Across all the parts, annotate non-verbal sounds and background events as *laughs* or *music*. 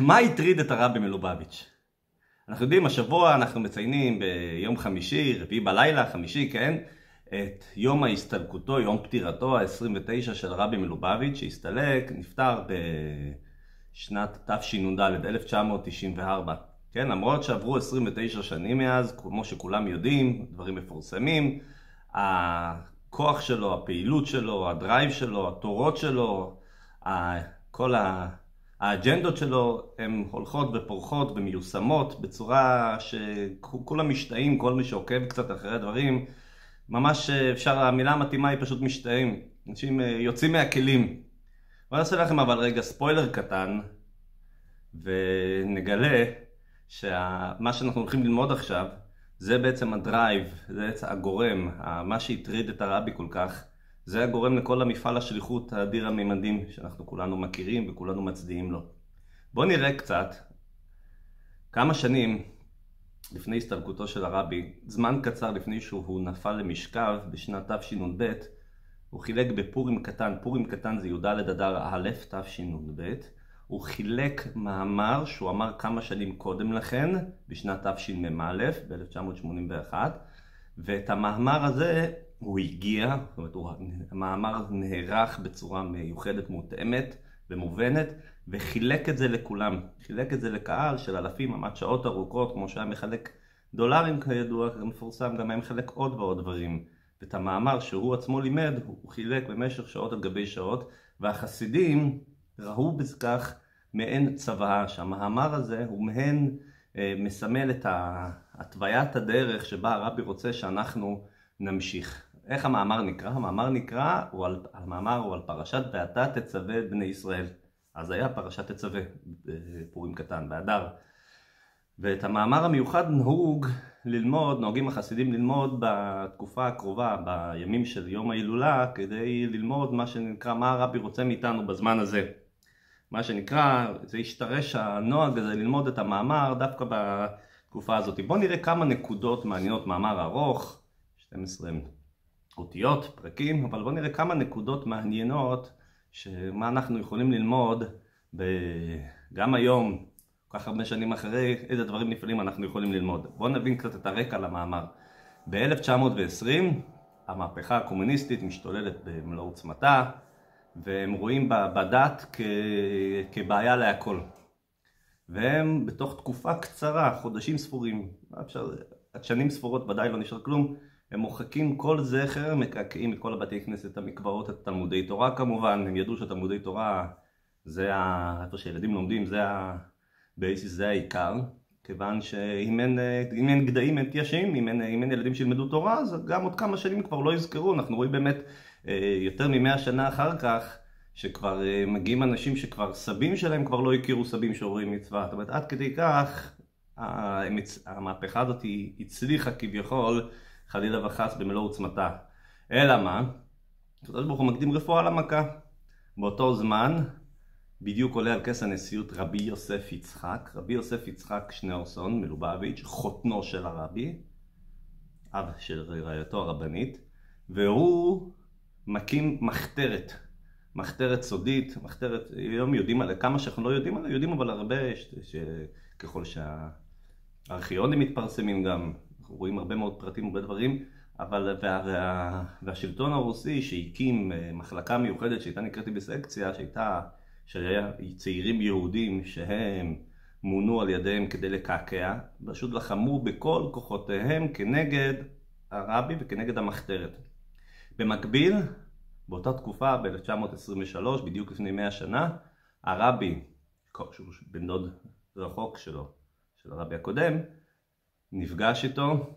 מה הטריד את הרבי מלובביץ'? אנחנו יודעים, השבוע אנחנו מציינים ביום חמישי, רביעי בלילה, חמישי, כן? את יום ההסתלקותו, יום פטירתו ה-29 של רבי מלובביץ', שהסתלק, נפטר בשנת תשנ"ד, 1994. כן, למרות שעברו 29 שנים מאז, כמו שכולם יודעים, דברים מפורסמים, הכוח שלו, הפעילות שלו, הדרייב שלו, התורות שלו, כל האג'נדות שלו הן הולכות ופורחות ומיושמות בצורה שכולם משתאים, כל מי שעוקב קצת אחרי הדברים, ממש אפשר, המילה המתאימה היא פשוט משתאים, אנשים יוצאים מהכלים. בוא נעשה לכם אבל רגע ספוילר קטן ונגלה שמה שאנחנו הולכים ללמוד עכשיו זה בעצם ה drive, זה בעצם הגורם, מה שהטריד את הרבי כל כך זה הגורם לכל המפעל השליחות האדיר הממדים שאנחנו כולנו מכירים וכולנו מצדיעים לו. בואו נראה קצת כמה שנים לפני הסתלקותו של הרבי, זמן קצר לפני שהוא נפל למשכב בשנת תשנ"ב, הוא חילק בפורים קטן, פורים קטן זה י"ד אדר א' תשנ"ב, הוא חילק מאמר שהוא אמר כמה שנים קודם לכן, בשנת תשמ"א, ב-1981, ואת המאמר הזה הוא הגיע, זאת אומרת, הוא, המאמר נערך בצורה מיוחדת, מותאמת ומובנת, וחילק את זה לכולם. חילק את זה לקהל של אלפים, ממש שעות ארוכות, כמו שהיה מחלק דולרים כידוע, מפורסם, גם היה מחלק עוד ועוד דברים. ואת המאמר שהוא עצמו לימד, הוא חילק במשך שעות על גבי שעות, והחסידים ראו בכך מעין צוואה, שהמאמר הזה הוא מעין אה, מסמל את התוויית הדרך שבה הרבי רוצה שאנחנו נמשיך. איך המאמר נקרא? המאמר נקרא, הוא על, המאמר הוא על פרשת ואתה תצווה את בני ישראל. אז היה פרשת תצווה, בפורים קטן, באדר. ואת המאמר המיוחד נהוג ללמוד, נוהגים החסידים ללמוד בתקופה הקרובה, בימים של יום ההילולה, כדי ללמוד מה שנקרא, מה הרבי רוצה מאיתנו בזמן הזה. מה שנקרא, זה השתרש הנוהג הזה ללמוד את המאמר דווקא בתקופה הזאת. בואו נראה כמה נקודות מעניינות, מאמר ארוך, 12 אותיות, פרקים, אבל בואו נראה כמה נקודות מעניינות, שמה אנחנו יכולים ללמוד ב... גם היום, כל כך הרבה שנים אחרי, איזה דברים נפלאים אנחנו יכולים ללמוד. בואו נבין קצת את הרקע למאמר. ב-1920 המהפכה הקומוניסטית משתוללת במלוא עוצמתה, והם רואים בדת כ... כבעיה להכל. והם בתוך תקופה קצרה, חודשים ספורים, אפשר, עד שנים ספורות ודאי לא נשאר כלום, הם מוחקים כל זכר, מקעקעים את כל הבתי כנסת, המקוואות, את תלמודי תורה כמובן, הם ידעו שתלמודי תורה זה ה... איפה שילדים לומדים, זה ה... בייסיס זה העיקר, כיוון שאם אין, אין גדיים אין תיישים, אם אם אין ילדים שילמדו תורה, אז גם עוד כמה שנים כבר לא יזכרו, אנחנו רואים באמת אה, יותר ממאה שנה אחר כך, שכבר אה, מגיעים אנשים שכבר סבים שלהם כבר לא הכירו סבים שעוברים מצווה, זאת אומרת עד כדי כך המהפכה הזאת הצליחה כביכול חלילה וחס במלוא עוצמתה. אלא מה? הקדוש ברוך הוא מקדים רפואה למכה. באותו זמן בדיוק עולה על כס הנשיאות רבי יוסף יצחק, רבי יוסף יצחק שניאורסון מלובביץ', חותנו של הרבי, אב של רעייתו הרבנית, והוא מקים מחתרת, מחתרת סודית, מחתרת, היום יודעים עליה, כמה שאנחנו לא יודעים עליה, יודעים אבל הרבה, ככל שהארכיונים מתפרסמים גם, רואים הרבה מאוד פרטים, הרבה דברים, אבל וה, וה, והשלטון הרוסי שהקים אה, מחלקה מיוחדת שהייתה נקראת בסקציה, שהייתה, שהיה צעירים יהודים שהם מונו על ידיהם כדי לקעקע, פשוט לחמו בכל כוחותיהם כנגד הרבי וכנגד המחתרת. במקביל, באותה תקופה, ב-1923, בדיוק לפני 100 שנה, הרבי, שהוא בן דוד רחוק שלו, של הרבי הקודם, נפגש איתו,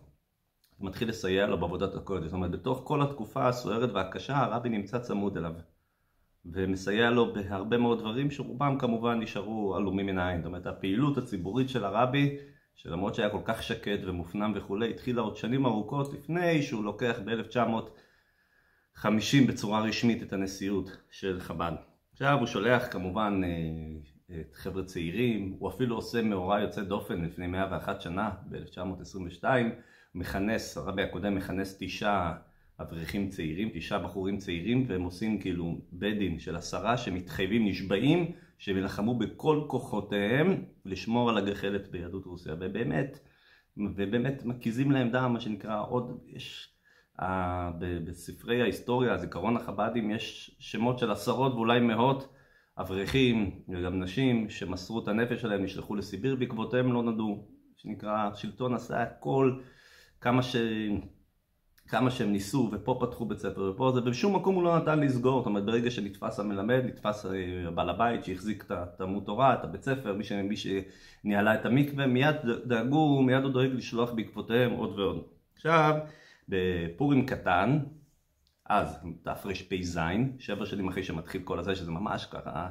מתחיל לסייע לו בעבודת הקודש. זאת אומרת, בתוך כל התקופה הסוערת והקשה, הרבי נמצא צמוד אליו. ומסייע לו בהרבה מאוד דברים שרובם כמובן נשארו עלומים מן העין. זאת אומרת, הפעילות הציבורית של הרבי, שלמרות שהיה כל כך שקט ומופנם וכולי, התחילה עוד שנים ארוכות לפני שהוא לוקח ב-1950 בצורה רשמית את הנשיאות של חב"ד. עכשיו הוא שולח כמובן אה, חבר'ה צעירים, הוא אפילו עושה מאורע יוצא דופן לפני 101 שנה, ב-1922, מכנס, הרבי הקודם מכנס תשעה אברכים צעירים, תשעה בחורים צעירים, והם עושים כאילו בית דין של עשרה שמתחייבים, נשבעים, שהם ילחמו בכל כוחותיהם לשמור על הגחלת ביהדות רוסיה, ובאמת, ובאמת מקיזים להם דם, מה שנקרא, עוד, יש, uh, בספרי ההיסטוריה, זיכרון החב"דים, יש שמות של עשרות ואולי מאות אברכים וגם נשים שמסרו את הנפש שלהם, נשלחו לסיביר, בעקבותיהם לא נדעו, שנקרא, השלטון עשה הכל, כמה ש... כמה שהם ניסו, ופה פתחו בית ספר ופה זה, ובשום מקום הוא לא נתן לסגור, זאת אומרת ברגע שנתפס המלמד, נתפס אה, בעל הבית שהחזיק את התלמוד תורה, את הבית ספר, מי, ש... מי שניהלה את המקווה, מיד דאגו, מיד הוא דואג לשלוח בעקבותיהם עוד ועוד. עכשיו, בפורים קטן, אז תרפ"ז, שבע שנים אחרי שמתחיל כל הזה, שזה ממש ככה,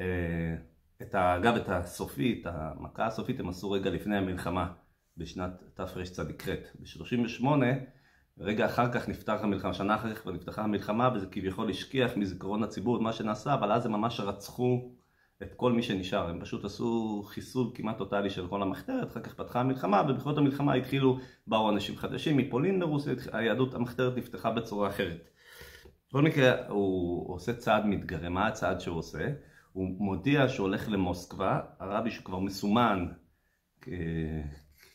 אה, את ה... אגב, את הסופית, המכה הסופית הם עשו רגע לפני המלחמה, בשנת תרצ"ח. ב-38 רגע אחר כך נפתח המלחמה, שנה אחר כך נפתחה המלחמה וזה כביכול השכיח מזיכרון הציבור את מה שנעשה, אבל אז הם ממש רצחו את כל מי שנשאר, הם פשוט עשו חיסול כמעט טוטאלי של כל המחתרת, אחר כך פתחה המלחמה ובבחירות המלחמה התחילו, באו אנשים חדשים מפולין לרוסיה, היהדות המחתרת נפתחה בצורה אחרת. בכל מקרה הוא עושה צעד מתגרה, מה הצעד שהוא עושה? הוא מודיע שהוא הולך למוסקבה, הרבי שכבר מסומן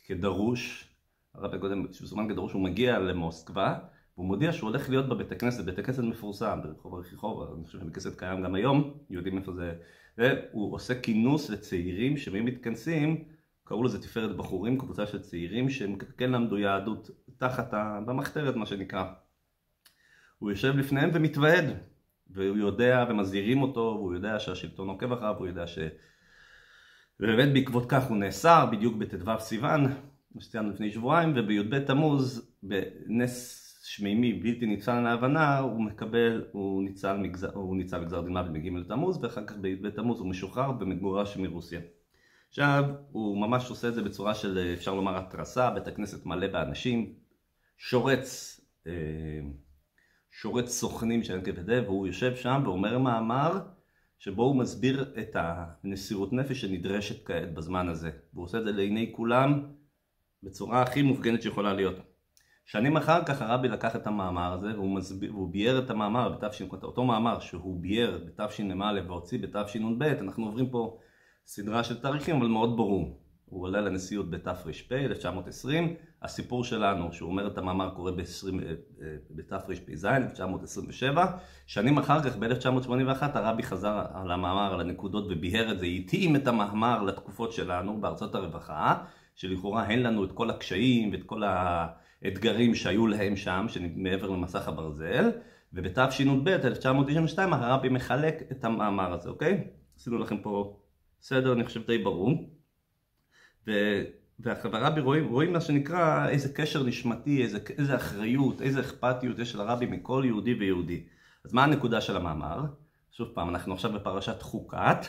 כדרוש, הרב הקודם, שזומן כדרוש, הוא מגיע למוסקבה, והוא מודיע שהוא הולך להיות בבית הכנסת, בית הכנסת מפורסם, ברחוב הרחיחוב, אני חושב שבית הכנסת קיים גם היום, יודעים איפה זה, והוא עושה כינוס לצעירים שהם מתכנסים, קראו לזה תפארת בחורים, קבוצה של צעירים שהם כן למדו יהדות תחת, במחתרת מה שנקרא. הוא יושב לפניהם ומתוועד, והוא יודע, ומזהירים אותו, והוא יודע שהשלטון עוקב אחריו, הוא יודע ש... ובאמת בעקבות כך הוא נאסר בדיוק בט"ו סיוון, כמו שציינו לפני שבועיים, ובי"ב תמוז, בנס שמימי בלתי ניצל להבנה, הוא מקבל, הוא ניצל, מגזר, הוא ניצל גזר דין מוות בג' תמוז, ואחר כך בי"ב תמוז הוא משוחרר ומגורש מרוסיה. עכשיו, הוא ממש עושה את זה בצורה של, אפשר לומר, התרסה, בית הכנסת מלא באנשים, שורץ, אה, שורץ סוכנים של NKVD, והוא יושב שם ואומר מאמר שבו הוא מסביר את הנסירות נפש שנדרשת כעת בזמן הזה. והוא עושה את זה לעיני כולם, בצורה הכי מופגנת שיכולה להיות. שנים אחר כך הרבי לקח את המאמר הזה והוא, מסביר, והוא בייר את המאמר בתש"ן, אותו מאמר שהוא בייר בתשמ"א והוציא בתשנ"ב, אנחנו עוברים פה סדרה של תאריכים אבל מאוד ברור. הוא עולה לנשיאות בתר"פ 1920, הסיפור שלנו שהוא אומר את המאמר קורה בתרפ"ז 1927, שנים אחר כך ב-1981 הרבי חזר על המאמר על הנקודות וביהר את זה, התאים את המאמר לתקופות שלנו בארצות הרווחה שלכאורה אין לנו את כל הקשיים ואת כל האתגרים שהיו להם שם, מעבר למסך הברזל, ובתשנ"ב, 1992, הרבי מחלק את המאמר הזה, אוקיי? עשינו לכם פה סדר, אני חושב די ברור. ו... והרבי רואים, רואים מה שנקרא איזה קשר נשמתי, איזה, איזה אחריות, איזה אכפתיות יש לרבי מכל יהודי ויהודי. אז מה הנקודה של המאמר? שוב פעם, אנחנו עכשיו בפרשת חוקת,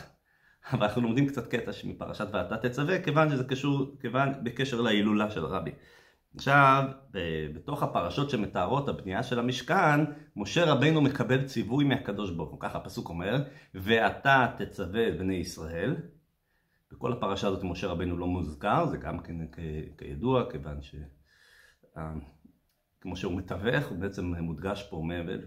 אבל אנחנו לומדים קצת קטע מפרשת ואתה תצווה, כיוון שזה קשור, כיוון בקשר להילולה של רבי. עכשיו, בתוך הפרשות שמתארות הבנייה של המשכן, משה רבינו מקבל ציווי מהקדוש ברוך הוא, ככה הפסוק אומר, ואתה תצווה בני ישראל. בכל הפרשה הזאת משה רבינו לא מוזכר, זה גם כן כידוע, כיוון ש... כמו שהוא מתווך, הוא בעצם מודגש פה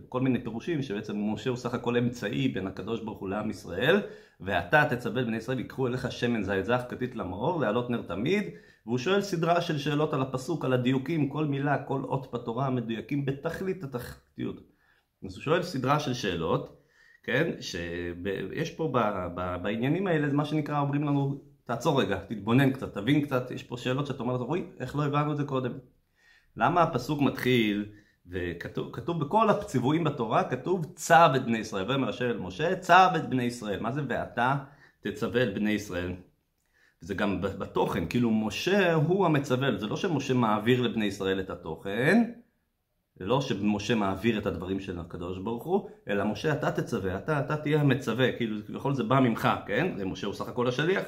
כל מיני פירושים שבעצם משה הוא סך הכל אמצעי בין הקדוש ברוך הוא לעם ישראל ואתה תצווה בני ישראל יקחו אליך שמן זית זך כתית למאור להעלות נר תמיד והוא שואל סדרה של שאלות על הפסוק, על הדיוקים, כל מילה, כל אות בתורה מדויקים בתכלית התכליתיות. אז הוא שואל סדרה של שאלות, כן, שיש פה ב, ב, בעניינים האלה, מה שנקרא אומרים לנו תעצור רגע, תתבונן קצת, תבין קצת, יש פה שאלות שאתה אומר, רואי, איך לא הבנו את זה קודם? למה הפסוק מתחיל, וכתוב בכל הציוויים בתורה, כתוב צו את בני ישראל, ויאמר השם אל משה, צו את בני ישראל, מה זה ואתה תצווה את בני ישראל? זה גם בתוכן, כאילו משה הוא המצווה, זה לא שמשה מעביר לבני ישראל את התוכן, זה לא שמשה מעביר את הדברים של הקדוש ברוך הוא, אלא משה אתה תצווה, אתה, אתה תהיה המצווה, כאילו כביכול זה בא ממך, כן? משה הוא סך הכל השליח.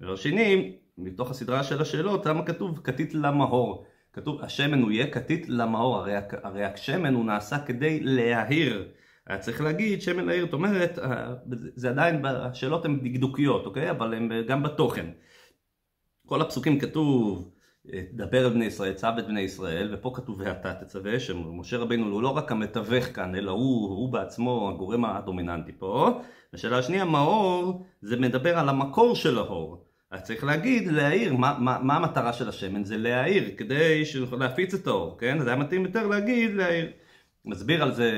והשני, מתוך הסדרה של השאלות, למה כתוב כתית למהור? כתוב השמן הוא יהיה כתית למאור, הרי, הרי השמן הוא נעשה כדי להעיר. היה צריך להגיד שמן להעיר, זאת אומרת, זה עדיין, השאלות הן דקדוקיות, אוקיי? אבל הן גם בתוכן. כל הפסוקים כתוב דבר אל בני ישראל, צו את בני ישראל, ופה כתוב ואתה תצווה, שמשה רבינו הוא לא רק המתווך כאן, אלא הוא, הוא בעצמו הגורם הדומיננטי פה. השאלה השנייה, מאור, זה מדבר על המקור של האור. אז צריך להגיד, להעיר, מה, מה, מה המטרה של השמן? זה להעיר, כדי שנוכל להפיץ את האור, כן? אז היה מתאים יותר להגיד, להעיר. מסביר על זה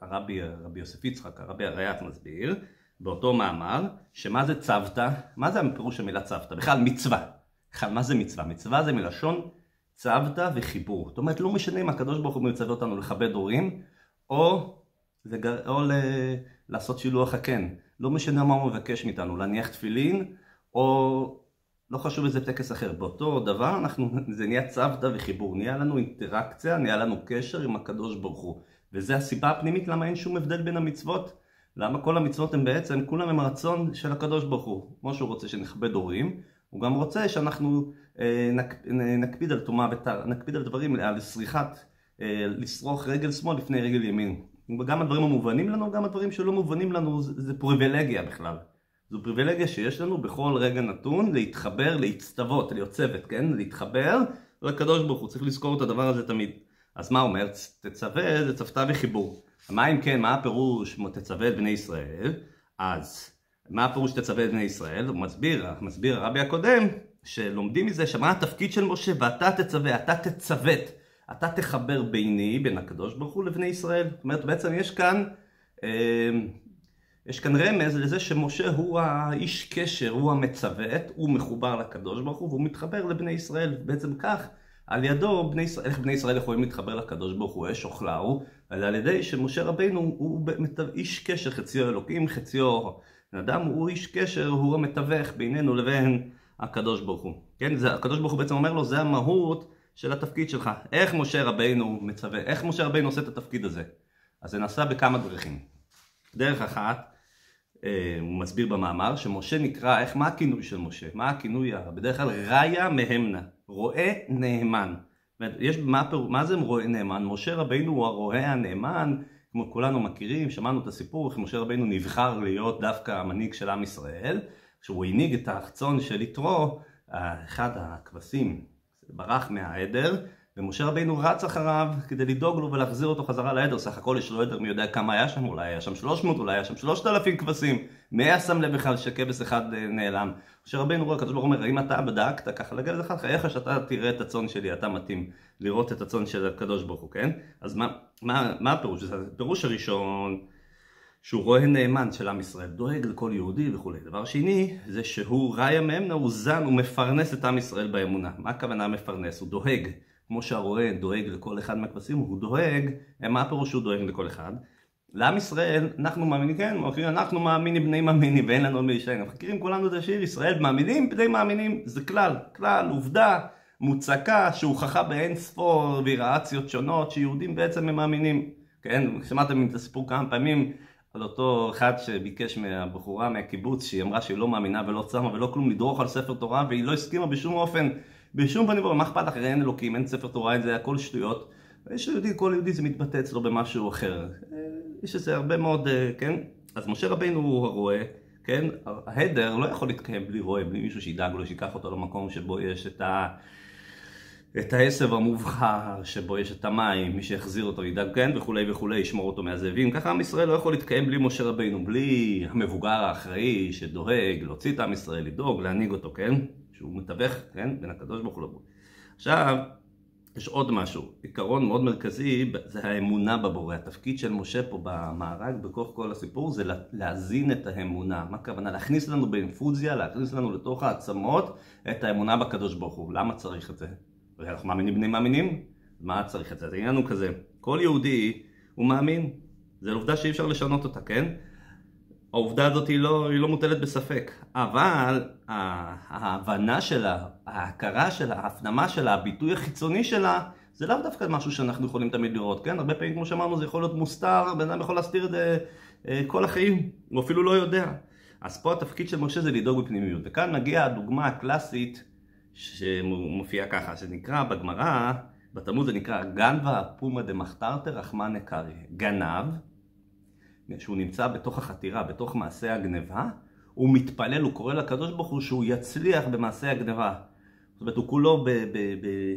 הרבי, הרבי יוסף יצחק, הרבי הריית מסביר, באותו מאמר, שמה זה צוותא? מה זה הפירוש המילה צוותא? בכלל מצווה. בכלל, מה זה מצווה? מצווה זה מלשון צוותא וחיבור. זאת אומרת, לא משנה אם הקדוש ברוך הוא מצווה אותנו לכבד הורים, או, לגר... או ל... לעשות שילוח הקן. לא משנה מה הוא מבקש מאיתנו, להניח תפילין, או לא חשוב איזה טקס אחר. באותו דבר אנחנו, זה נהיה צוותא וחיבור, נהיה לנו אינטראקציה, נהיה לנו קשר עם הקדוש ברוך הוא. וזו הסיבה הפנימית למה אין שום הבדל בין המצוות. למה כל המצוות הן בעצם, כולם הם הרצון של הקדוש ברוך הוא. כמו שהוא רוצה שנכבד הורים, הוא גם רוצה שאנחנו אה, נק, נקפיד על טומאה וטהרה, נקפיד על דברים, על סריחת, אה, לשרוך רגל שמאל לפני רגל ימין. גם הדברים המובנים לנו, גם הדברים שלא מובנים לנו, זה, זה פריבילגיה בכלל. זו פריבילגיה שיש לנו בכל רגע נתון להתחבר, להצטוות, להיות צוות, כן? להתחבר לקדוש ברוך הוא, צריך לזכור את הדבר הזה תמיד. אז מה אומר? תצווה זה צוותה וחיבור. מה אם כן, מה הפירוש תצווה את בני ישראל? אז מה הפירוש תצווה את בני ישראל? הוא מסביר, מסביר הרבי הקודם, שלומדים מזה שמה התפקיד של משה ואתה תצווה, אתה תצוות, אתה תחבר ביני, בין הקדוש ברוך הוא לבני ישראל. זאת אומרת, בעצם יש כאן, אה, יש כאן רמז לזה שמשה הוא האיש קשר, הוא המצוות, הוא מחובר לקדוש ברוך הוא והוא מתחבר לבני ישראל. בעצם כך, על ידו, בני איך בני ישראל יכולים להתחבר לקדוש ברוך הוא, אש אוכלה הוא, על ידי שמשה רבינו הוא איש קשר, חציו אלוקים, חציו אדם הוא איש קשר, הוא המתווך בינינו לבין הקדוש ברוך הוא. כן, זה, הקדוש ברוך הוא בעצם אומר לו, זה המהות של התפקיד שלך. איך משה רבינו מצווה, איך משה רבינו עושה את התפקיד הזה? אז זה נעשה בכמה דרכים. דרך אחת, אה, הוא מסביר במאמר, שמשה נקרא, איך, מה הכינוי של משה? מה הכינוי, בדרך כלל ראיה מהמנה, רועה נאמן. יש, מה, מה זה נאמן? משה רבינו הוא הרועה הנאמן, כמו כולנו מכירים, שמענו את הסיפור איך משה רבינו נבחר להיות דווקא המנהיג של עם ישראל, כשהוא הנהיג את החצון של יתרו, אחד הכבשים ברח מהעדר, ומשה רבינו רץ אחריו כדי לדאוג לו ולהחזיר אותו חזרה לעדר, סך הכל יש לו עדר מי יודע כמה היה שם, אולי היה שם 300, אולי היה שם 3,000 כבשים, מי היה שם לב בכלל שכבש אחד אה, נעלם? משה רבינו רואה, הקדוש ברוך אומר, אם אתה בדקת ככה לגל לך חייך שאתה תראה את הצאן שלי, אתה מתאים לראות את הצאן של הקדוש ברוך הוא, כן? אז מה, מה, מה הפירוש? הפירוש הראשון שהוא רואה נאמן של עם ישראל, דואג לכל יהודי וכולי. דבר שני, זה שהוא ראיה מאמנה, הוא זן, הוא מפרנס את עם ישראל באמונה. מה הכוונה מפרנס? הוא דואג. כמו שהרועה דואג לכל אחד מהכבשים, הוא דואג, מה הפירוש שהוא דואג לכל אחד? לעם ישראל, אנחנו מאמינים, כן, אנחנו מאמינים בני מאמינים ואין לנו מי. אנחנו מכירים כולנו את השיר, ישראל מאמינים, בני מאמינים, זה כלל, כלל, עובדה, מוצקה, שהוכחה באין ספור ויראציות שונות, שיהודים בעצם הם מאמינים. כן, שמעתם את הסיפור כמה פעמים על אותו אחד שביקש מהבחורה מהקיבוץ, שהיא אמרה שהיא לא מאמינה ולא צמה ולא כלום לדרוך על ספר תורה, והיא לא הסכימה בשום אופן בשום פנים ואופן, מה אכפת לך? אין אלוקים, אין ספר תורה, אין זה הכל שטויות. יש יהודי, כל יהודי זה מתבטא אצלו במשהו אחר. אה, יש איזה הרבה מאוד, אה, כן? אז משה רבינו הוא הרועה, כן? ההדר לא יכול להתקיים בלי רועה, בלי מישהו שידאג לו, שיקח אותו למקום שבו יש את ה... את העשב המובחר, שבו יש את המים, מי שיחזיר אותו ידאג, כן, וכולי וכולי, ישמור אותו מהזאבים. ככה עם ישראל לא יכול להתקיים בלי משה רבינו, בלי המבוגר האחראי שדואג, להוציא את עם ישראל, לדאוג, להנהיג אותו, כן? שהוא מתווך, כן, בין הקדוש ברוך הוא לבורא. עכשיו, יש עוד משהו, עיקרון מאוד מרכזי, זה האמונה בבורא. התפקיד של משה פה במארג, בכוח כל הסיפור, זה להזין את האמונה. מה הכוונה? להכניס לנו באינפוזיה, להכניס לנו לתוך העצמות את האמונה בקדוש ברוך הוא. למה צריך את זה? אנחנו מאמינים בני מאמינים? מה צריך את זה? העניין הוא כזה, כל יהודי הוא מאמין. זו עובדה שאי אפשר לשנות אותה, כן? העובדה הזאת היא לא, היא לא מוטלת בספק, אבל ההבנה שלה, ההכרה שלה, ההפנמה שלה, הביטוי החיצוני שלה, זה לאו דווקא משהו שאנחנו יכולים תמיד לראות, כן? הרבה פעמים, כמו שאמרנו, זה יכול להיות מוסתר, בן אדם יכול להסתיר את זה אה, כל החיים, הוא אפילו לא יודע. אז פה התפקיד של משה זה לדאוג בפנימיות. וכאן מגיעה הדוגמה הקלאסית שמופיעה ככה, שנקרא בגמרא, בתלמוד זה נקרא גנבה פומא דמחתרתא רחמנא קרעי. גנב שהוא נמצא בתוך החתירה, בתוך מעשה הגניבה, הוא מתפלל, הוא קורא לקדוש ברוך הוא שהוא יצליח במעשה הגניבה. זאת אומרת, הוא כולו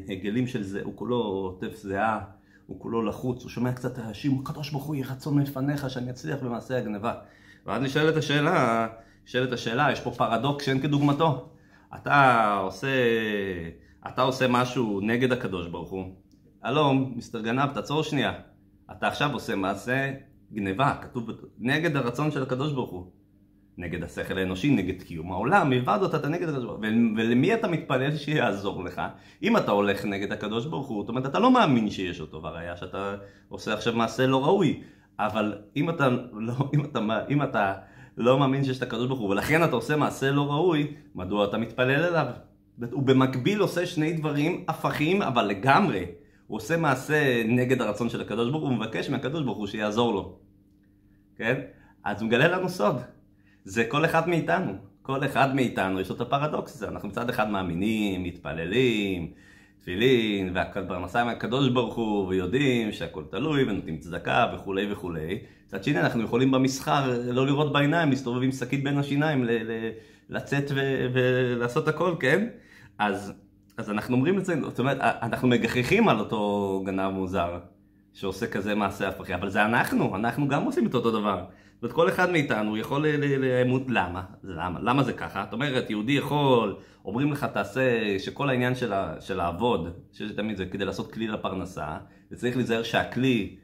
בהגלים של זה, הוא כולו עוטף זיעה, הוא כולו לחוץ, הוא שומע קצת רעשים, הקדוש ברוך הוא יהי רצון מלפניך שאני אצליח במעשה הגניבה. ואז נשאלת השאלה, נשאלת השאלה, יש פה פרדוקס שאין כדוגמתו. אתה עושה, אתה עושה משהו נגד הקדוש ברוך הוא. הלו, מיסטר גנב, תעצור שנייה. אתה עכשיו עושה מעשה גניבה, כתוב נגד הרצון של הקדוש ברוך הוא. נגד השכל האנושי, נגד קיום העולם, מלבד אותה אתה נגד הקדוש ברוך הוא. ולמי אתה מתפלל שיעזור לך? אם אתה הולך נגד הקדוש ברוך הוא, זאת אומרת, אתה לא מאמין שיש אותו, והראיה שאתה עושה עכשיו מעשה לא ראוי. אבל אם אתה לא, אם אתה, אם אתה לא מאמין שיש את הקדוש ברוך הוא, ולכן אתה עושה מעשה לא ראוי, מדוע אתה מתפלל אליו? הוא במקביל עושה שני דברים הפכים, אבל לגמרי. הוא עושה מעשה נגד הרצון של הקדוש ברוך הוא, הוא מבקש מהקדוש ברוך הוא שיעזור לו. כן? אז הוא מגלה לנו סוד. זה כל אחד מאיתנו. כל אחד מאיתנו יש לו את הפרדוקס הזה. אנחנו מצד אחד מאמינים, מתפללים, תפילין, והכל פרנסה מהקדוש ברוך הוא, ויודעים שהכל תלוי, ונותנים צדקה וכולי וכולי. מצד שני, אנחנו יכולים במסחר לא לראות בעיניים, להסתובב עם שקית בין השיניים, לצאת ולעשות הכל, כן? אז, אז אנחנו אומרים את זה, זאת אומרת, אנחנו מגחכים על אותו גנב מוזר, שעושה כזה מעשה הפכי, אבל זה אנחנו, אנחנו גם עושים את אותו דבר. זאת אומרת, כל אחד מאיתנו יכול לאמות, למה? למה? למה זה ככה? זאת אומרת, יהודי יכול, אומרים לך תעשה, שכל העניין של, ה, של לעבוד, שיש תמיד זה כדי לעשות כלי לפרנסה, וצריך להיזהר שהכלי,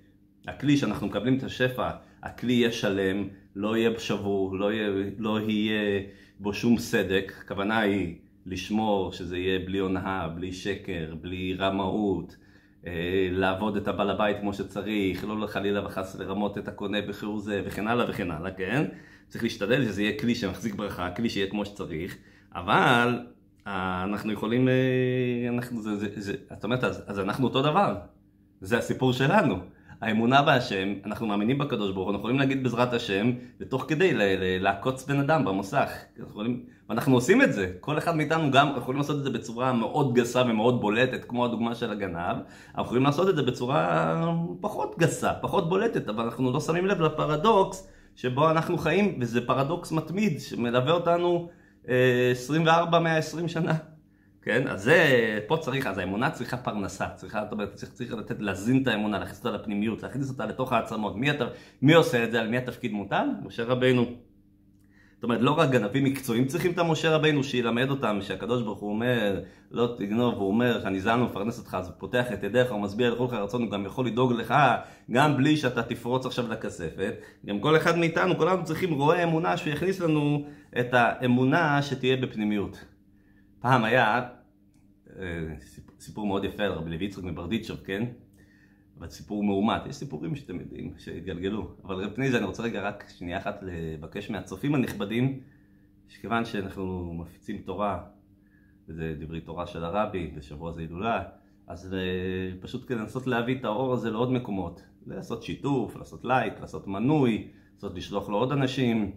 הכלי שאנחנו מקבלים את השפע, הכלי יהיה שלם, לא יהיה שבור, לא לא יהיה בו שום סדק, הכוונה היא לשמור שזה יהיה בלי הונאה, בלי שקר, בלי רמאות, אה, לעבוד את הבעל הבית כמו שצריך, לא חלילה וחס לרמות את הקונה בכהוא זה וכן הלאה וכן הלאה, כן? צריך להשתדל שזה יהיה כלי שמחזיק ברכה, כלי שיהיה כמו שצריך, אבל אה, אנחנו יכולים, אה, אנחנו, זה, זה, זה, זאת אומרת, אז, אז אנחנו אותו דבר, זה הסיפור שלנו. האמונה בהשם, אנחנו מאמינים בקדוש ברוך הוא, אנחנו יכולים להגיד בעזרת השם, ותוך כדי לעקוץ בן אדם במוסך. אנחנו יכולים, ואנחנו עושים את זה, כל אחד מאיתנו גם יכולים לעשות את זה בצורה מאוד גסה ומאוד בולטת, כמו הדוגמה של הגנב, אנחנו יכולים לעשות את זה בצורה פחות גסה, פחות בולטת, אבל אנחנו לא שמים לב לפרדוקס שבו אנחנו חיים, וזה פרדוקס מתמיד שמלווה אותנו 24-120 אה, שנה. כן? אז זה, פה צריך, אז האמונה צריכה פרנסה, צריכה, זאת אומרת, צריך, צריך לתת, להזין את האמונה, להכניס אותה לפנימיות, להכניס אותה לתוך העצמות. מי, מי עושה את זה? על מי התפקיד מוטל? משה רבינו. זאת אומרת, לא רק גנבים מקצועיים צריכים את המשה רבינו שילמד אותם, שהקדוש ברוך הוא אומר, לא תגנוב, הוא אומר, אני זן ומפרנס אותך, אז הוא פותח את ידיך, הוא מסביר לכל לך רצון, הוא גם יכול לדאוג לך, גם בלי שאתה תפרוץ עכשיו לכספת. גם כל אחד מאיתנו, כולנו צריכים רואה אמונה שיכניס לנו את האמונה שתהיה בפנימיות. פעם היה אה, סיפור מאוד יפה על רבי לוי יצחק מברדיצ'וב, כן? אבל סיפור מאומת, יש סיפורים שאתם יודעים, שהתגלגלו. אבל לפני זה אני רוצה רגע רק שנייה אחת לבקש מהצופים הנכבדים, שכיוון שאנחנו מפיצים תורה, וזה דברי תורה של הרבי, ושבוע זה הילולה, אז אה, פשוט כדי לנסות להביא את האור הזה לעוד מקומות. לעשות שיתוף, לעשות לייק, לעשות מנוי, לעשות לשלוח לעוד אנשים.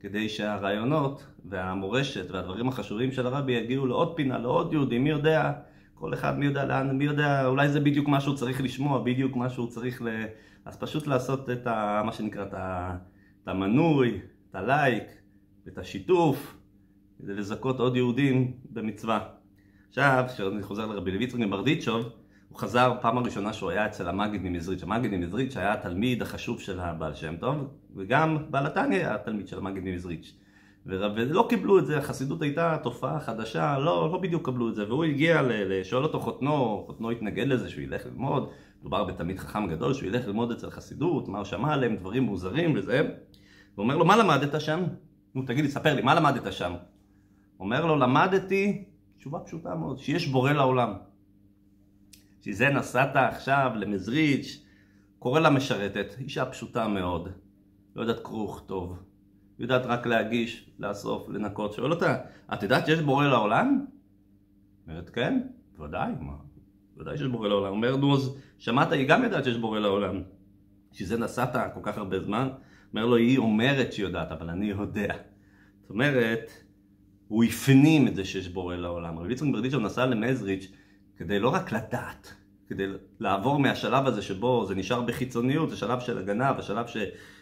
כדי שהרעיונות והמורשת והדברים החשובים של הרבי יגיעו לעוד פינה, לעוד יהודים, מי יודע, כל אחד מי יודע לאן, מי יודע, אולי זה בדיוק מה שהוא צריך לשמוע, בדיוק מה שהוא צריך ל... אז פשוט לעשות את ה... מה שנקרא, את, המנוי, את הלייק, את השיתוף, כדי לזכות עוד יהודים במצווה. עכשיו, כשאני חוזר לרבי לויצרין מברדיצ'וב, הוא חזר פעם הראשונה שהוא היה אצל המגיד ממזריץ'. המגיד ממזריץ' היה התלמיד החשוב של הבעל שם טוב, וגם בעל התניא היה התלמיד של המגיד ממזריץ'. ולא קיבלו את זה, החסידות הייתה תופעה חדשה, לא, לא בדיוק קבלו את זה, והוא הגיע לשאול אותו חותנו, חותנו התנגד לזה שהוא ילך ללמוד, מדובר בתלמיד חכם גדול, שהוא ילך ללמוד אצל חסידות, מה הוא שמע עליהם, דברים מוזרים וזה, הוא אומר לו, מה למדת שם? נו, תגיד לי, ספר לי, מה למדת שם? אומר לו, למדתי, תשובה פשוטה מאוד, שיש בורא לעולם. שזה נסעת עכשיו למזריץ', קורא לה משרתת, אישה פשוטה מאוד, לא יודעת כרוך טוב, יודעת רק להגיש, לאסוף, לנקות, שואל אותה, את יודעת שיש בורא לעולם? אומרת כן, בוודאי, מה, בוודאי שיש בורא לעולם. אומר נו אז שמעת, היא גם יודעת שיש בורא לעולם. שזה נסעת כל כך הרבה זמן? אומר לו, היא אומרת שהיא יודעת, אבל אני יודע. זאת אומרת, הוא הפנים את זה שיש בורא לעולם. רבי יצחק ברדיצ'וב נסע למזריץ' כדי לא רק לדעת, כדי לעבור מהשלב הזה שבו זה נשאר בחיצוניות, זה שלב של הגנה, ושלב ש...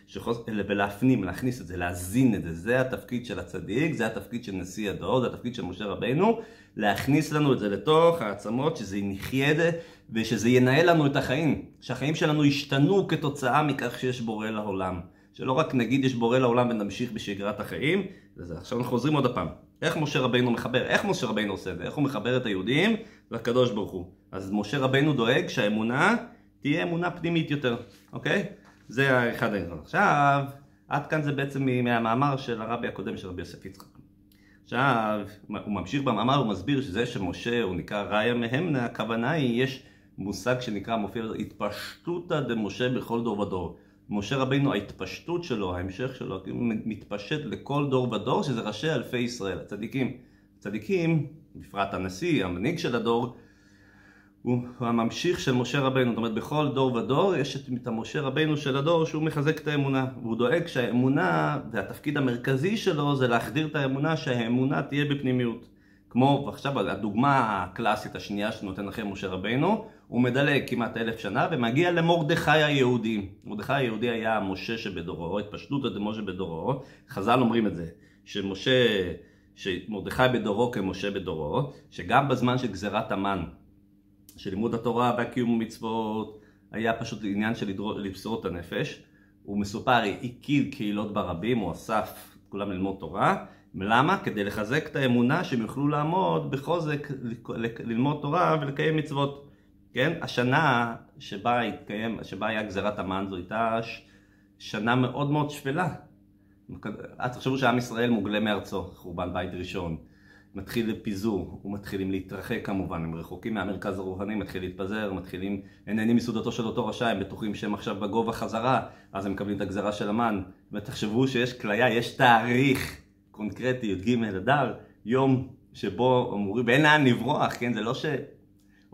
שחוס... ולהפנים, להכניס את זה, להזין את זה, זה התפקיד של הצדיק, זה התפקיד של נשיא הדור, זה התפקיד של משה רבינו, להכניס לנו את זה לתוך העצמות, שזה נחיה את זה, ושזה ינהל לנו את החיים, שהחיים שלנו ישתנו כתוצאה מכך שיש בורא לעולם. שלא רק נגיד יש בורא לעולם ונמשיך בשגרת החיים, וזה, עכשיו אנחנו חוזרים עוד הפעם. איך משה רבינו מחבר, איך משה רבינו עושה את זה, איך הוא מחבר את היהודים לקדוש ברוך הוא. אז משה רבינו דואג שהאמונה תהיה אמונה פנימית יותר, אוקיי? זה אחד העניין. עכשיו, עד כאן זה בעצם מהמאמר של הרבי הקודם של רבי יוסף יצחק. עכשיו, הוא ממשיך במאמר, הוא מסביר שזה שמשה הוא נקרא ראיה מהמנה, הכוונה היא, יש מושג שנקרא, מופיע התפשטותא דמשה בכל דור ודור. משה רבינו, ההתפשטות שלו, ההמשך שלו, הוא מתפשט לכל דור ודור, שזה ראשי אלפי ישראל, הצדיקים. הצדיקים, בפרט הנשיא, המנהיג של הדור, הוא הממשיך של משה רבנו, זאת אומרת בכל דור ודור יש את המשה רבנו של הדור שהוא מחזק את האמונה. והוא דואג שהאמונה והתפקיד המרכזי שלו זה להחדיר את האמונה שהאמונה תהיה בפנימיות כמו עכשיו הדוגמה הקלאסית השנייה שנותן לכם משה רבנו הוא מדלג כמעט אלף שנה ומגיע למרדכי היהודי מרדכי היהודי היה משה שבדורו, התפשטות עד משה בדורו חז"ל אומרים את זה שמשה, שמרדכי בדורו כמשה בדורו שגם בזמן של גזירת המן שלימוד התורה והקיום המצוות היה פשוט עניין של לבשור את הנפש. הוא מסופר, הקיל קהילות ברבים, הוא אסף כולם ללמוד תורה. למה? כדי לחזק את האמונה שהם יוכלו לעמוד בחוזק, ללמוד תורה ולקיים מצוות. כן? השנה שבה, התקיים, שבה היה גזירת המן זו הייתה שנה מאוד מאוד שפלה. אז תחשבו שעם ישראל מוגלה מארצו, חורבן בית ראשון. מתחיל פיזור, הוא מתחילים להתרחק כמובן, הם רחוקים מהמרכז הרוחני, מתחיל להתפזר, מתחילים, נהנים מסעודתו של אותו רשע, הם בטוחים שהם עכשיו בגובה חזרה, אז הם מקבלים את הגזרה של המן, ותחשבו שיש כליה, יש תאריך קונקרטי, י"ג אדר, יום שבו אמורים, ואין לאן לברוח, כן, זה לא ש...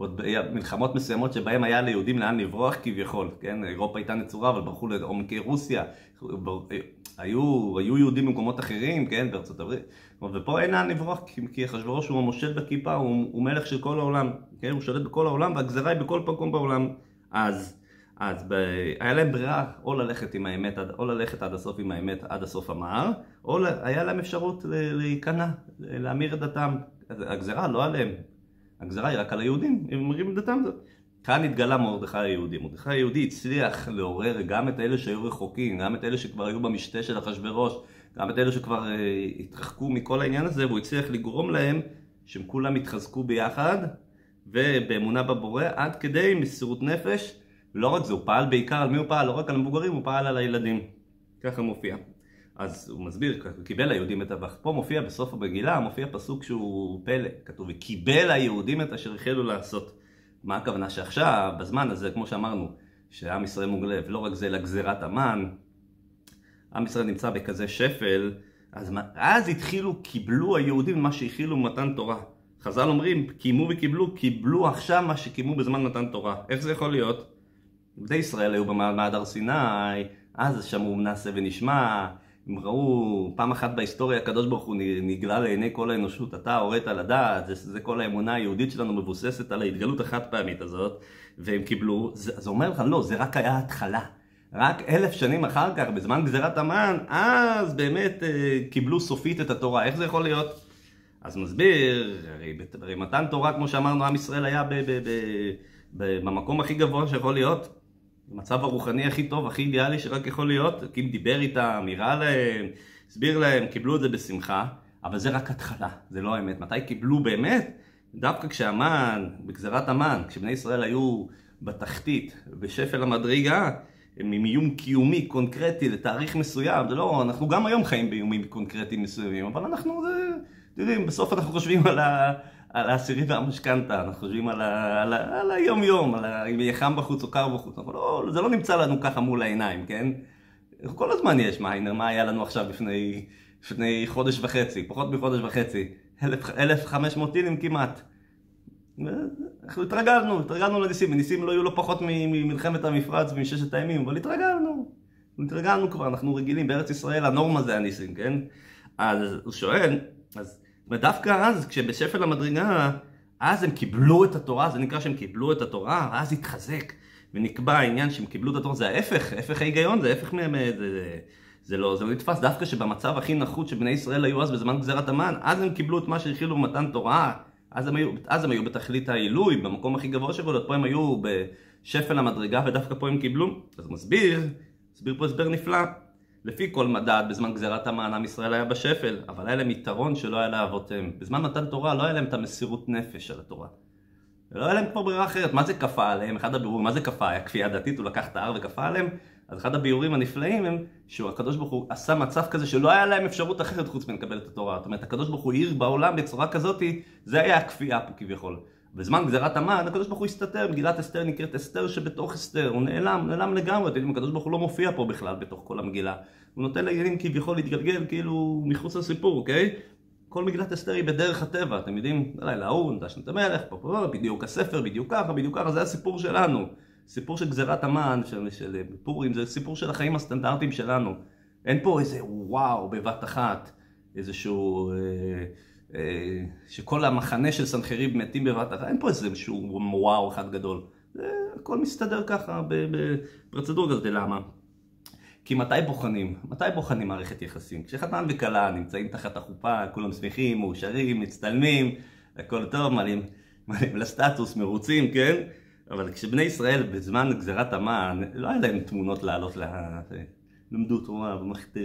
עוד מלחמות מסוימות שבהם היה ליהודים לאן לברוח כביכול, כן? אירופה הייתה נצורה אבל ברחו לעומקי רוסיה, היו, היו יהודים במקומות אחרים, כן? בארצות הברית, ופה אין לאן לברוח כי אחשוורוש הוא המושל בכיפה, הוא, הוא מלך של כל העולם, כן? הוא שולט בכל העולם והגזרה היא בכל מקום בעולם. אז, אז ב... היה להם ברירה או ללכת עם האמת, או ללכת עד הסוף עם האמת עד הסוף המהר, או היה להם אפשרות להיכנע, להמיר את דתם. הגזרה לא עליהם, הגזרה היא רק על היהודים, הם אומרים את דתם. כאן התגלה מרדכי היהודי. מרדכי היהודי הצליח לעורר גם את אלה שהיו רחוקים, גם את אלה שכבר היו במשתה של אחשוורוש, גם את אלה שכבר uh, התרחקו מכל העניין הזה, והוא הצליח לגרום להם שהם כולם יתחזקו ביחד, ובאמונה בבורא, עד כדי מסירות נפש. לא רק זה, הוא פעל בעיקר, על מי הוא פעל? לא רק על המבוגרים, הוא פעל על הילדים. ככה מופיע. אז הוא מסביר, קיבל היהודים את אבך. פה מופיע בסוף המגילה, מופיע פסוק שהוא פלא, כתוב, וקיבל היהודים את אשר החלו לעשות. מה הכוונה שעכשיו, בזמן הזה, כמו שאמרנו, שעם ישראל מוגלב, לא רק זה, לגזירת המן, עם ישראל נמצא בכזה שפל, אז, אז התחילו, קיבלו היהודים מה שהכילו במתן תורה. חז"ל אומרים, קיימו וקיבלו, קיבלו עכשיו מה שקיימו בזמן מתן תורה. איך זה יכול להיות? בני ישראל היו במעמד הר סיני, אז שמעו נעשה ונשמע, הם ראו פעם אחת בהיסטוריה הקדוש ברוך הוא נגלה לעיני כל האנושות, אתה הורית לדעת, זה, זה כל האמונה היהודית שלנו מבוססת על ההתגלות החד פעמית הזאת, והם קיבלו, זה, זה אומר לך לא, זה רק היה התחלה. רק אלף שנים אחר כך, בזמן גזירת המן, אז באמת אה, קיבלו סופית את התורה. איך זה יכול להיות? אז מסביר, הרי, הרי מתן תורה, כמו שאמרנו, עם ישראל היה ב, ב, ב, ב, במקום הכי גבוה שיכול להיות. במצב הרוחני הכי טוב, הכי אידיאלי שרק יכול להיות, כי אם דיבר איתם, הראה להם, הסביר להם, קיבלו את זה בשמחה, אבל זה רק התחלה, זה לא האמת. מתי קיבלו באמת? דווקא כשהמן, בגזירת המן, כשבני ישראל היו בתחתית, בשפל המדרגה, הם עם איום קיומי קונקרטי לתאריך מסוים, זה לא, אנחנו גם היום חיים באיומים קונקרטיים מסוימים, אבל אנחנו, זה, אתם יודעים, בסוף אנחנו חושבים על ה... על העשירית והמשכנתה, אנחנו חושבים על, על, על היום יום, על אם יהיה חם בחוץ או קר בחוץ, אבל לא, זה לא נמצא לנו ככה מול העיניים, כן? כל הזמן יש מיינר, מה היה לנו עכשיו לפני, לפני חודש וחצי, פחות מחודש וחצי, 1,500 טילים כמעט. אנחנו התרגלנו, התרגלנו לניסים, וניסים לא יהיו לא פחות ממלחמת המפרץ ומששת הימים, אבל התרגלנו, התרגלנו כבר, אנחנו רגילים, בארץ ישראל הנורמה זה הניסים, כן? אז הוא שואל, אז ודווקא אז, כשבשפל המדרגה, אז הם קיבלו את התורה, זה נקרא שהם קיבלו את התורה, אז התחזק ונקבע העניין שהם קיבלו את התורה, זה ההפך, ההפך ההיגיון, זה ההפך מהם, זה, זה, זה, לא, זה לא נתפס, דווקא שבמצב הכי נחות שבני ישראל היו אז בזמן גזירת המן, אז הם קיבלו את מה שהכילו במתן תורה, אז הם היו, אז הם היו בתכלית העילוי, במקום הכי גבוה שבו, פה הם היו בשפל המדרגה ודווקא פה הם קיבלו, אז מסביר, מסביר פה הסבר נפלא. לפי כל מדד, בזמן גזירת המן עם ישראל היה בשפל, אבל היה להם יתרון שלא היה לאבותיהם. בזמן מתן תורה לא היה להם את המסירות נפש של התורה. ולא היה להם כבר ברירה אחרת. מה זה כפה עליהם? אחד הביאורים, מה זה כפה? היה כפייה דתית, הוא לקח את ההר וכפה עליהם? אז אחד הביאורים הנפלאים הם שהקדוש ברוך הוא עשה מצב כזה שלא היה להם אפשרות אחרת חוץ מלקבל את התורה. זאת אומרת, הקדוש ברוך הוא עיר בעולם בצורה כזאתי, זה היה הכפייה פה כביכול. בזמן גזירת המן, הקדוש ברוך הוא הסתתר, מגילת אסתר נקראת אסתר שבתוך אסתר, הוא נעלם, נעלם לגמרי, אתם יודעים, הקדוש ברוך הוא לא מופיע פה בכלל בתוך כל המגילה. הוא נותן לעניינים כביכול להתגלגל כאילו מחוץ לסיפור, אוקיי? כל מגילת אסתר היא בדרך הטבע, אתם יודעים, לילה ההוא, נדשנו את המלך, פה, פה, בדיוק הספר, בדיוק ככה, בדיוק ככה, זה הסיפור שלנו. סיפור של גזירת המן, של, של פורים, זה סיפור של החיים הסטנדרטיים שלנו. אין פה איזה וואו בבת אחת, איזשהו... אה, אה, שכל המחנה של סנחריב מתים בבת אחת, אין פה איזה שהוא וואו אחד גדול. זה הכל מסתדר ככה בפרצדורה כזאת, למה? כי מתי בוחנים? מתי בוחנים מערכת יחסים? כשחתן וכלה נמצאים תחת החופה, כולם שמחים, מאושרים, מצטלמים, הכל טוב, מעלים, מעלים לסטטוס, מרוצים, כן? אבל כשבני ישראל בזמן גזירת המן, לא היה להם תמונות לעלות ל... למדו תורה במערכת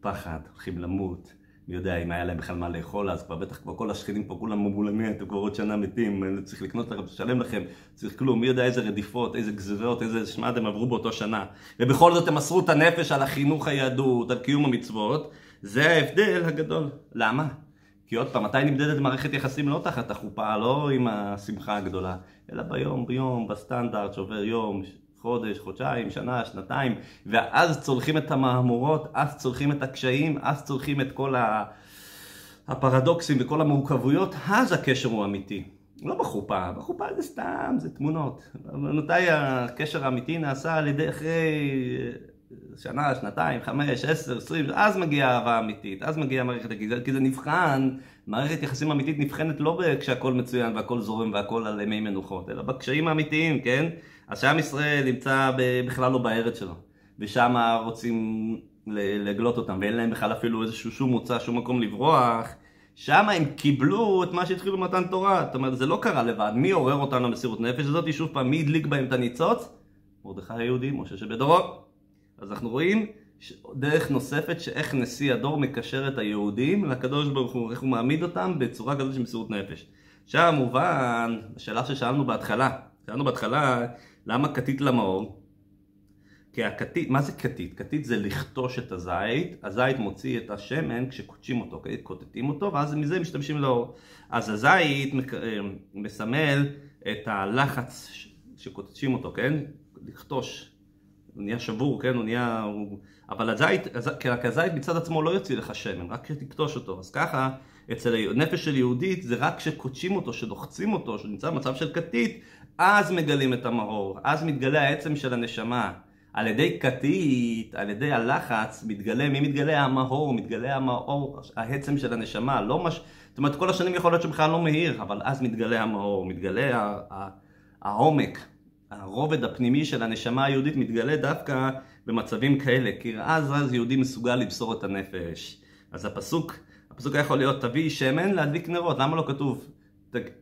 פחד, הולכים למות. מי יודע אם היה להם בכלל מה לאכול אז, כבר בטח כבר כל השכנים פה כולם אמרו אתם כבר עוד שנה מתים, צריך לקנות לכם, לשלם לכם, צריך כלום, מי יודע איזה רדיפות, איזה גזירות, איזה שמד הם עברו באותו שנה. ובכל זאת הם מסרו את הנפש על החינוך היהדות, על קיום המצוות, זה ההבדל הגדול. למה? כי עוד פעם, מתי נמדדת מערכת יחסים לא תחת החופה, לא עם השמחה הגדולה, אלא ביום, ביום, בסטנדרט שעובר יום, חודש, חודשיים, שנה, שנתיים, ואז צולחים את המהמורות, אז צולחים את הקשיים, אז צולחים את כל הפרדוקסים וכל המורכבויות, אז הקשר הוא אמיתי. לא בחופה, בחופה זה סתם, זה תמונות. מתי הקשר האמיתי נעשה על ידי אחרי שנה, שנתיים, חמש, עשר, עשרים, אז מגיעה אהבה אמיתית, אז מגיעה מערכת הגזענות, כי זה נבחן, מערכת יחסים אמיתית נבחנת לא כשהכל מצוין והכל זורם והכל על ימי מנוחות, אלא בקשיים האמיתיים, כן? אז שעם ישראל נמצא בכלל לא בארץ שלו, ושם רוצים לגלות אותם, ואין להם בכלל אפילו איזשהו שום מוצא, שום מקום לברוח, שם הם קיבלו את מה שהתחילו במתן תורה, זאת אומרת זה לא קרה לבד, מי עורר אותנו למסירות נפש הזאת, שוב פעם, מי הדליק בהם את הניצוץ? מרדכי היהודי, משה שבדורו. אז אנחנו רואים דרך נוספת שאיך נשיא הדור מקשר את היהודים לקדוש ברוך הוא, איך הוא מעמיד אותם בצורה כזאת של מסירות נפש. עכשיו מובן, השאלה ששאלנו בהתחלה, שאלנו בהתחלה למה כתית למאור? כי הכתית, מה זה כתית? כתית זה לכתוש את הזית, הזית מוציא את השמן כשקודשים אותו, כותתים אותו ואז מזה משתמשים לאור. אז הזית אה, מסמל את הלחץ שקודשים אותו, כן? לכתוש. הוא נהיה שבור, כן? הוא נהיה... אבל הזית, כי הזית מצד עצמו לא יוציא לך שמן, רק כשתקטוש אותו. אז ככה, אצל נפש של יהודית זה רק כשקודשים אותו, כשלוחצים אותו, שנמצא במצב של כתית, אז מגלים את המאור, אז מתגלה העצם של הנשמה. על ידי כתית, על ידי הלחץ, מתגלה, מי מתגלה? המאור, מתגלה המאור, העצם של הנשמה, לא מש... זאת אומרת, כל השנים יכול להיות שבכלל לא מאיר, אבל אז מתגלה המאור, מתגלה העומק, הרובד הפנימי של הנשמה היהודית מתגלה דווקא במצבים כאלה, כי אז אז יהודי מסוגל לבשור את הנפש. אז הפסוק, הפסוק יכול להיות תביא שמן להדליק נרות, למה לא כתוב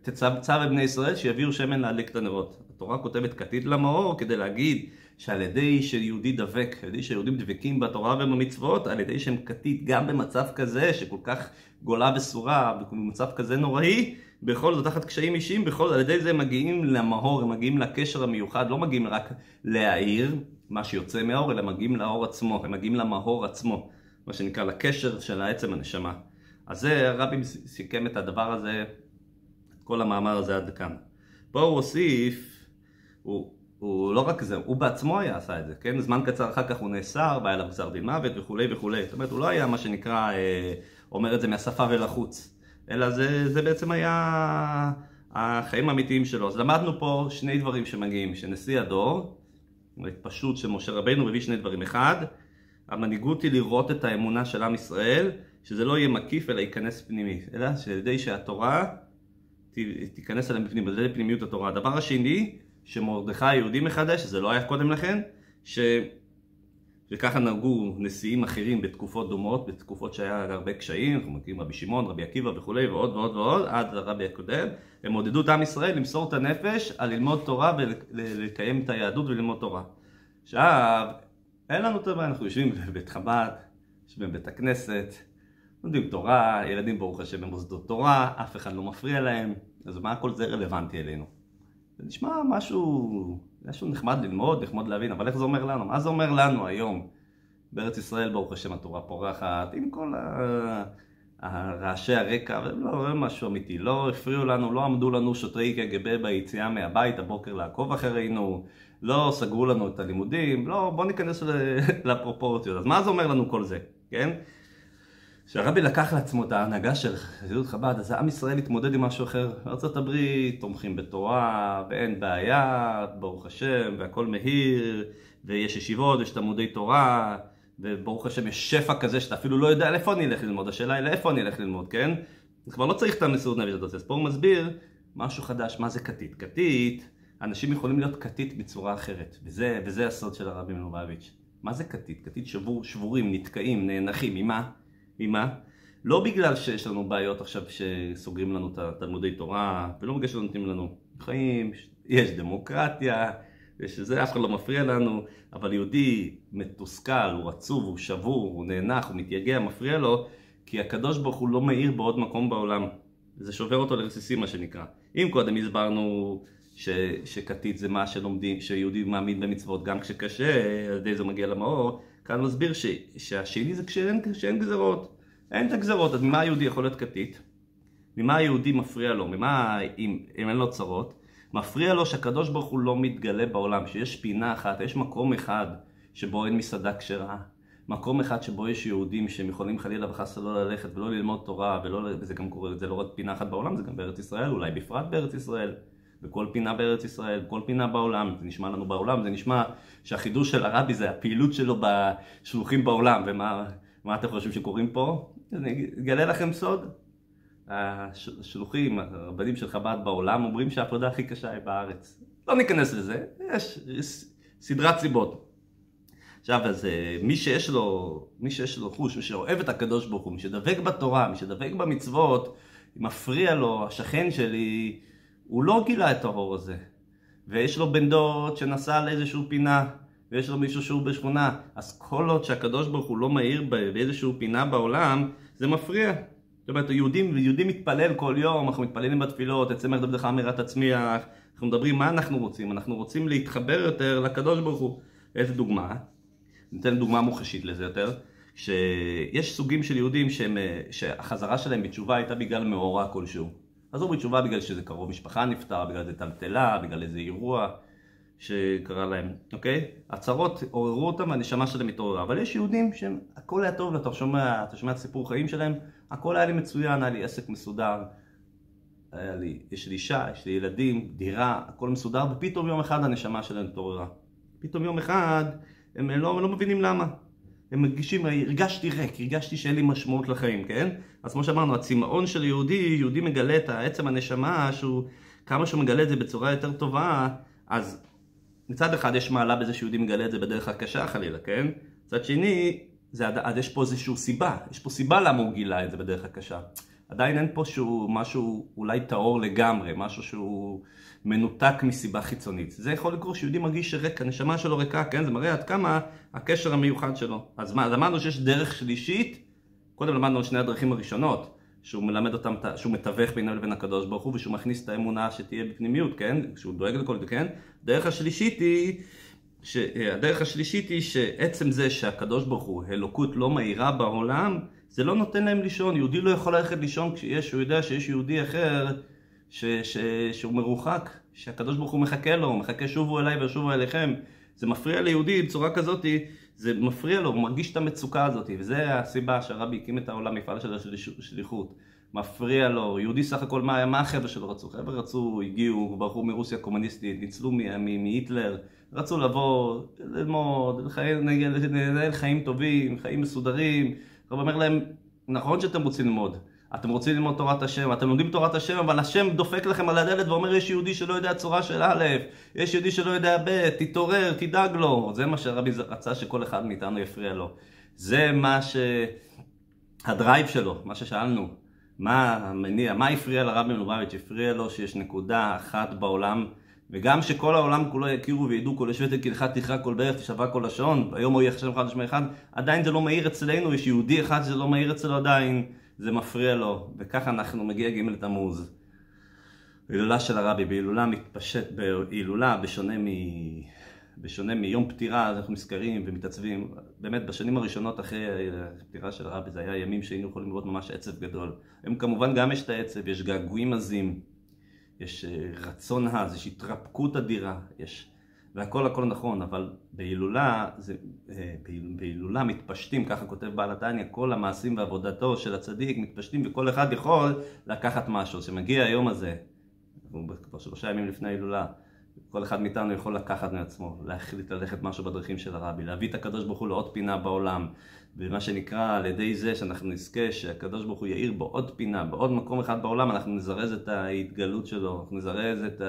תצו בני ישראל שיביאו שמן להדליק את הנרות. התורה כותבת כתית למאור כדי להגיד שעל ידי שיהודי דבק, על ידי שיהודים דבקים בתורה ובמצוות, על ידי שהם כתית גם במצב כזה שכל כך גולה וסורה, במצב כזה נוראי, בכל זאת תחת קשיים אישיים, בכל זאת על ידי זה הם מגיעים למאור, הם מגיעים לקשר המיוחד, לא מגיעים רק להעיר מה שיוצא מהאור, אלא מגיעים לאור עצמו, הם מגיעים למאור עצמו, מה שנקרא לקשר של העצם הנשמה. אז זה הרבי סיכם את הדבר הזה כל המאמר הזה עד כאן. פה הוא הוסיף, הוא, הוא לא רק זה, הוא בעצמו היה עשה את זה, כן? זמן קצר אחר כך הוא נאסר, והיה לו גזר דין מוות וכולי וכולי. זאת אומרת, הוא לא היה מה שנקרא, אה, אומר את זה מהשפה ולחוץ, אלא זה, זה בעצם היה החיים האמיתיים שלו. אז למדנו פה שני דברים שמגיעים, שנשיא הדור, פשוט שמשה רבינו מביא שני דברים. אחד, המנהיגות היא לראות את האמונה של עם ישראל, שזה לא יהיה מקיף אלא ייכנס פנימי, אלא שעל ידי שהתורה תיכנס אליהם בפנים, זה פנימיות התורה. הדבר השני, שמרדכי היהודי מחדש, זה לא היה קודם לכן, ש... וככה נהגו נשיאים אחרים בתקופות דומות, בתקופות שהיה הרבה קשיים, אנחנו מכירים רבי שמעון, רבי עקיבא וכולי, ועוד ועוד ועוד, עד הרבי הקודם, הם עודדו את עם ישראל למסור את הנפש על ללמוד תורה ולקיים את היהדות וללמוד תורה. עכשיו, אין לנו את הבעיה, אנחנו יושבים בבית חב"ד, יושבים בבית הכנסת, לומדים תורה, ילדים ברוך השם במוסדות תורה, אף אחד לא מפריע להם, אז מה כל זה רלוונטי אלינו? זה נשמע משהו, משהו נחמד ללמוד, נחמד להבין, אבל איך זה אומר לנו? מה זה אומר לנו היום? בארץ ישראל ברוך השם התורה פורחת, עם כל הרעשי הרקע, ולא, לא משהו אמיתי, לא הפריעו לנו, לא עמדו לנו שוטרי קג"ב ביציאה מהבית הבוקר לעקוב אחרינו, לא סגרו לנו את הלימודים, לא, בואו ניכנס *laughs* לפרופורציות. אז מה זה אומר לנו כל זה, כן? כשהרבי לקח לעצמו את ההנהגה של חסידות חב"ד, אז עם ישראל התמודד עם משהו אחר. הברית תומכים בתורה, ואין בעיה, ברוך השם, והכל מהיר, ויש ישיבות, יש תלמודי תורה, וברוך השם יש שפע כזה שאתה אפילו לא יודע לאיפה אני אלך ללמוד, השאלה היא לאיפה אני אלך ללמוד, כן? אז כבר לא צריך את המסירות נפש הזאת. אז פה הוא מסביר משהו חדש, מה זה כתית. כתית, אנשים יכולים להיות כתית בצורה אחרת, וזה, וזה הסוד של הרבי מלובביץ'. מה זה כתית? כתית שבור, שבורים, נתקעים, נאנחים, ממה? ממה? לא בגלל שיש לנו בעיות עכשיו שסוגרים לנו את התלמודי תורה, ולא בגלל שנותנים לנו חיים, יש דמוקרטיה, ושזה אף אחד לא מפריע לנו, אבל יהודי מתוסכל, הוא עצוב, הוא שבור, הוא נאנח, הוא מתייגע, מפריע לו, כי הקדוש ברוך הוא לא מאיר בעוד מקום בעולם. זה שובר אותו לרסיסים מה שנקרא. אם קודם הסברנו ש, שכתית זה מה שלומדים, שיהודי מאמין במצוות גם כשקשה, על ידי זה מגיע למאור, כאן מסביר ש, שהשני זה כשאין, כשאין גזרות. אין את הגזרות, אז ממה היהודי יכול להיות כתית? ממה היהודי מפריע לו? ממה, אם, אם אין לו צרות? מפריע לו שהקדוש ברוך הוא לא מתגלה בעולם, שיש פינה אחת, יש מקום אחד שבו אין מסעדה כשרה, מקום אחד שבו יש יהודים שהם יכולים חלילה וחס לא ללכת ולא ללמוד תורה, ולא, וזה גם קורה, זה לא רק פינה אחת בעולם, זה גם בארץ ישראל, אולי בפרט בארץ ישראל. בכל פינה בארץ ישראל, בכל פינה בעולם, זה נשמע לנו בעולם, זה נשמע שהחידוש של הרבי זה הפעילות שלו בשלוחים בעולם, ומה אתם חושבים שקוראים פה? אני אגלה לכם סוד, השלוחים, הרבנים של חב"ד בעולם אומרים שהעבודה הכי קשה היא בארץ. לא ניכנס לזה, יש, סדרת סיבות. עכשיו, אז אה, מי שיש לו, מי שיש לו חוש, מי שאוהב את הקדוש ברוך הוא, מי שדבק בתורה, מי שדבק במצוות, מפריע לו, השכן שלי, הוא לא גילה את האור הזה. ויש לו בן דוד שנסע לאיזשהו פינה, ויש לו מישהו שהוא בשכונה, אז כל עוד שהקדוש ברוך הוא לא מאיר באיזשהו פינה בעולם, זה מפריע. זאת אומרת, יהודים, יהודים מתפלל כל יום, אנחנו מתפללים בתפילות, אצל מרד עבדך אמירת תצמיח, אנחנו מדברים מה אנחנו רוצים, אנחנו רוצים להתחבר יותר לקדוש ברוך הוא. איזה דוגמה? ניתן דוגמה מוחשית לזה יותר. שיש סוגים של יהודים שהם, שהחזרה שלהם בתשובה הייתה בגלל מאורע כלשהו. חזרו בתשובה בגלל שזה קרוב משפחה נפטר, בגלל איזה טלטלה, בגלל איזה אירוע שקרה להם, אוקיי? הצהרות עוררו אותם, הנשמה שלהם התעוררה. אבל יש יהודים שהכל היה טוב, אתה שומע, אתה שומע את סיפור חיים שלהם, הכל היה לי מצוין, היה לי עסק מסודר, היה לי, יש לי אישה, יש לי ילדים, דירה, הכל מסודר, ופתאום יום אחד הנשמה שלהם התעוררה. פתאום יום אחד הם לא, לא מבינים למה. הם מרגישים, הרגשתי ריק, הרגשתי שאין לי משמעות לחיים, כן? אז כמו שאמרנו, הצמאון של יהודי, יהודי מגלה את עצם הנשמה, שהוא, כמה שהוא מגלה את זה בצורה יותר טובה, אז מצד אחד יש מעלה בזה שיהודי מגלה את זה בדרך הקשה חלילה, כן? מצד שני, זה, אז יש פה איזושהי סיבה, יש פה סיבה למה הוא גילה את זה בדרך הקשה. עדיין אין פה שהוא משהו אולי טהור לגמרי, משהו שהוא מנותק מסיבה חיצונית. זה יכול לקרות שיהודי מרגיש שריק, הנשמה שלו ריקה, כן? זה מראה עד כמה הקשר המיוחד שלו. אז מה, אמרנו שיש דרך שלישית, קודם למדנו על שני הדרכים הראשונות, שהוא מלמד אותם, שהוא מתווך בינו לבין הקדוש ברוך הוא, ושהוא מכניס את האמונה שתהיה בפנימיות, כן? שהוא דואג לכל זה, כן? דרך השלישית היא, הדרך השלישית היא שעצם זה שהקדוש ברוך הוא, אלוקות לא מהירה בעולם, זה לא נותן להם לישון. יהודי לא יכול ללכת לישון כשיש, הוא יודע שיש יהודי אחר ש, ש, שהוא מרוחק, שהקדוש ברוך הוא מחכה לו, הוא מחכה שובו אליי ושובו אליכם. זה מפריע ליהודי בצורה כזאת, זה מפריע לו, הוא מרגיש את המצוקה הזאת, וזה הסיבה שהרבי הקים את העולם, מפעל של השליחות. מפריע לו, יהודי סך הכל, מה, מה החבר'ה שלו רצו? חבר'ה רצו, הגיעו, ברחו מרוסיה הקומוניסטית, ניצלו מהיטלר, רצו לבוא, ללמוד, לנהל חיים טובים, חיים מסודרים. הרב אומר להם, נכון שאתם רוצים ללמוד, אתם רוצים ללמוד תורת השם, אתם לומדים תורת השם, אבל השם דופק לכם על הדלת ואומר יש יהודי שלא יודע צורה של א', יש יהודי שלא יודע ב', תתעורר, תדאג לו. זה מה שהרבי רצה שכל אחד מאיתנו יפריע לו. זה מה ש... הדרייב שלו, מה ששאלנו, מה המניע, מה הפריע לרבי מלובביץ'? הפריע לו שיש נקודה אחת בעולם, וגם שכל העולם כולו יכירו וידעו כל השבט כהלכת תכרה כל ברך תשבע כל לשון, ויום הוא יהיה אחד לשמי אחד, עדיין זה לא מאיר אצלנו, יש יהודי אחד שזה לא מאיר אצלו עדיין, זה מפריע לו, וככה אנחנו מגיע ג' תמוז. הילולה של הרבי, בהילולה מתפשט, בהילולה בשונה מ... בשונה מיום פטירה, אנחנו נזכרים ומתעצבים, באמת בשנים הראשונות אחרי הפטירה של הרבי זה היה ימים שהיינו יכולים לראות ממש עצב גדול. היום כמובן גם יש את העצב, יש געגועים עזים, יש אה, רצון עז, יש התרפקות אדירה, יש... והכל הכל נכון, אבל בהילולה, זה, אה, בהילולה מתפשטים, ככה כותב בעל התניא, כל המעשים ועבודתו של הצדיק מתפשטים וכל אחד יכול לקחת משהו. כשמגיע היום הזה, כבר שלושה ימים לפני ההילולה, כל אחד מאיתנו יכול לקחת מעצמו, להחליט ללכת משהו בדרכים של הרבי, להביא את הקדוש ברוך הוא לעוד פינה בעולם, ומה שנקרא על ידי זה שאנחנו נזכה שהקדוש ברוך הוא יאיר בעוד פינה, בעוד מקום אחד בעולם, אנחנו נזרז את ההתגלות שלו, אנחנו נזרז את,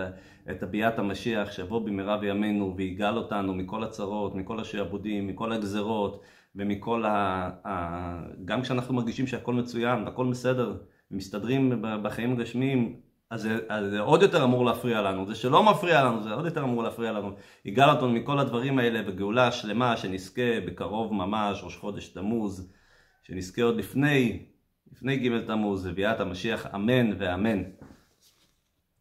את הביאת המשיח שיבוא במהרה בימינו ויגאל אותנו מכל הצרות, מכל השעבודים, מכל הגזרות ומכל ה... ה... גם כשאנחנו מרגישים שהכל מצוין והכל בסדר ומסתדרים בחיים הגשמיים אז זה, אז זה עוד יותר אמור להפריע לנו, זה שלא מפריע לנו, זה עוד יותר אמור להפריע לנו. יגאל אותנו מכל הדברים האלה בגאולה שלמה, שנזכה בקרוב ממש, ראש חודש תמוז, שנזכה עוד לפני, לפני ג' תמוז, לביאת המשיח, אמן ואמן.